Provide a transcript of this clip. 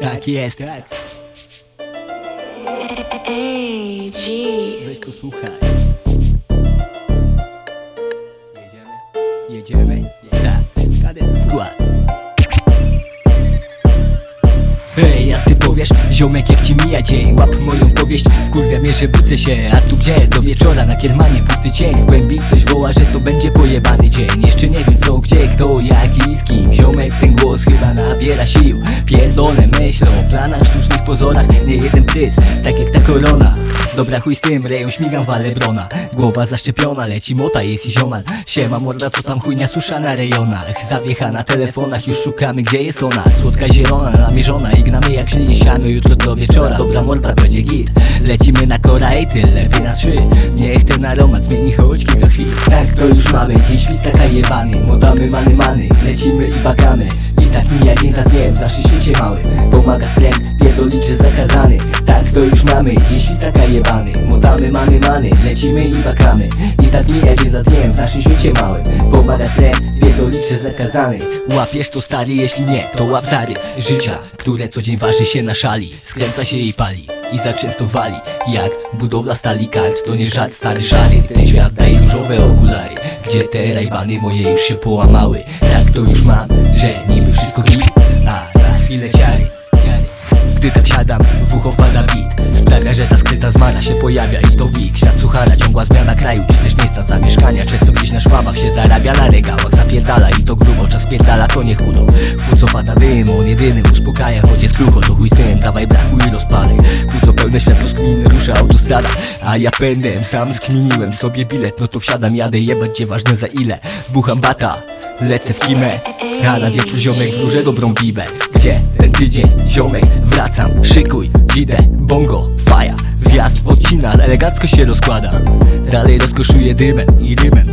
Tak jest, tak. Ej, G. Weź posłuchaj. Jedziemy? Jedziemy? Tak, kadet skład. Ej, a ty powiesz, ziomek jak ci mija dzień? Łap moją powieść, wkurwia mnie, że budzę się. A tu gdzie? Do wieczora na kiermanie pusty cień. W głębi coś woła, że to będzie pojebany dzień. Jeszcze nie wiem co, gdzie, kto, jak i z kim. Ziomek ten głos chyba nabiera sił. Pierdolę myśl o planach, sztucznych pozorach. Nie jeden pryz, tak jak ta korona. Dobra chuj z tym, rejon śmigam wale brona Głowa zaszczepiona, leci mota, jest i ziomal Siema morda, co tam chujnia susza na rejonach? Zawiecha na telefonach, już szukamy gdzie jest ona. Słodka zielona, namierzona i gnamy jak żyje siano Jutro do wieczora, dobra morda, będzie git. Lecimy na kora i tyle, lepiej na trzy. Niech ten aromat zmieni choć kilka chwil Tak to już mamy, dziś świstaka jebany. Modamy many many, lecimy i bakamy. I tak mija dzień za dniem w naszym świecie małym. Pomaga skręt, pierdoliczy już mamy, dziś świstaka jebany Modamy many many, lecimy i bakamy. I tak mija dzień za dniem w naszym świecie małym. Pomaga skręt, pierdoliczy zakazany Łapiesz to stary, jeśli nie, to łap zarys Życia, które co dzień waży się na szali. Skręca się i pali. I za często wali Jak budowla stali kart, to nie żart stary szary. Ten świat daje różowe okulary Gdzie te rajbany moje już się połamały. Tak to już mam, że niby wszystko git. A za chwilę ciary gdy tak siadam, w ucho wpada beat. Sprawia, że ta skryta zmana się pojawia i to wik. Świat suchara, ciągła zmiana kraju, czy też miejsca zamieszkania? Często gdzieś na szwabach się zarabia na regałach Zapierdala i to grubo, czas pierdala, to nie chudo. Płuco pada dym, on jedyny uspokaja. Choć jest krucho, to chuj z tym, dawaj brachu i rozpalej Płuco pełne światło z kminy, rusza autostrada. A ja pędem, sam skminiłem sobie bilet. No to wsiadam, jadę jebać, ważne za ile. Bucham bata, lecę w kimę. A na wieczór ziomek wróżę dobrą bibę Gdzie ten tydzień, ziomek, wracam. Szykuj, dzidę, bongo, faja. Wjazd, odcina, elegancko się rozkłada. Dalej rozkoszuję dymem i rymem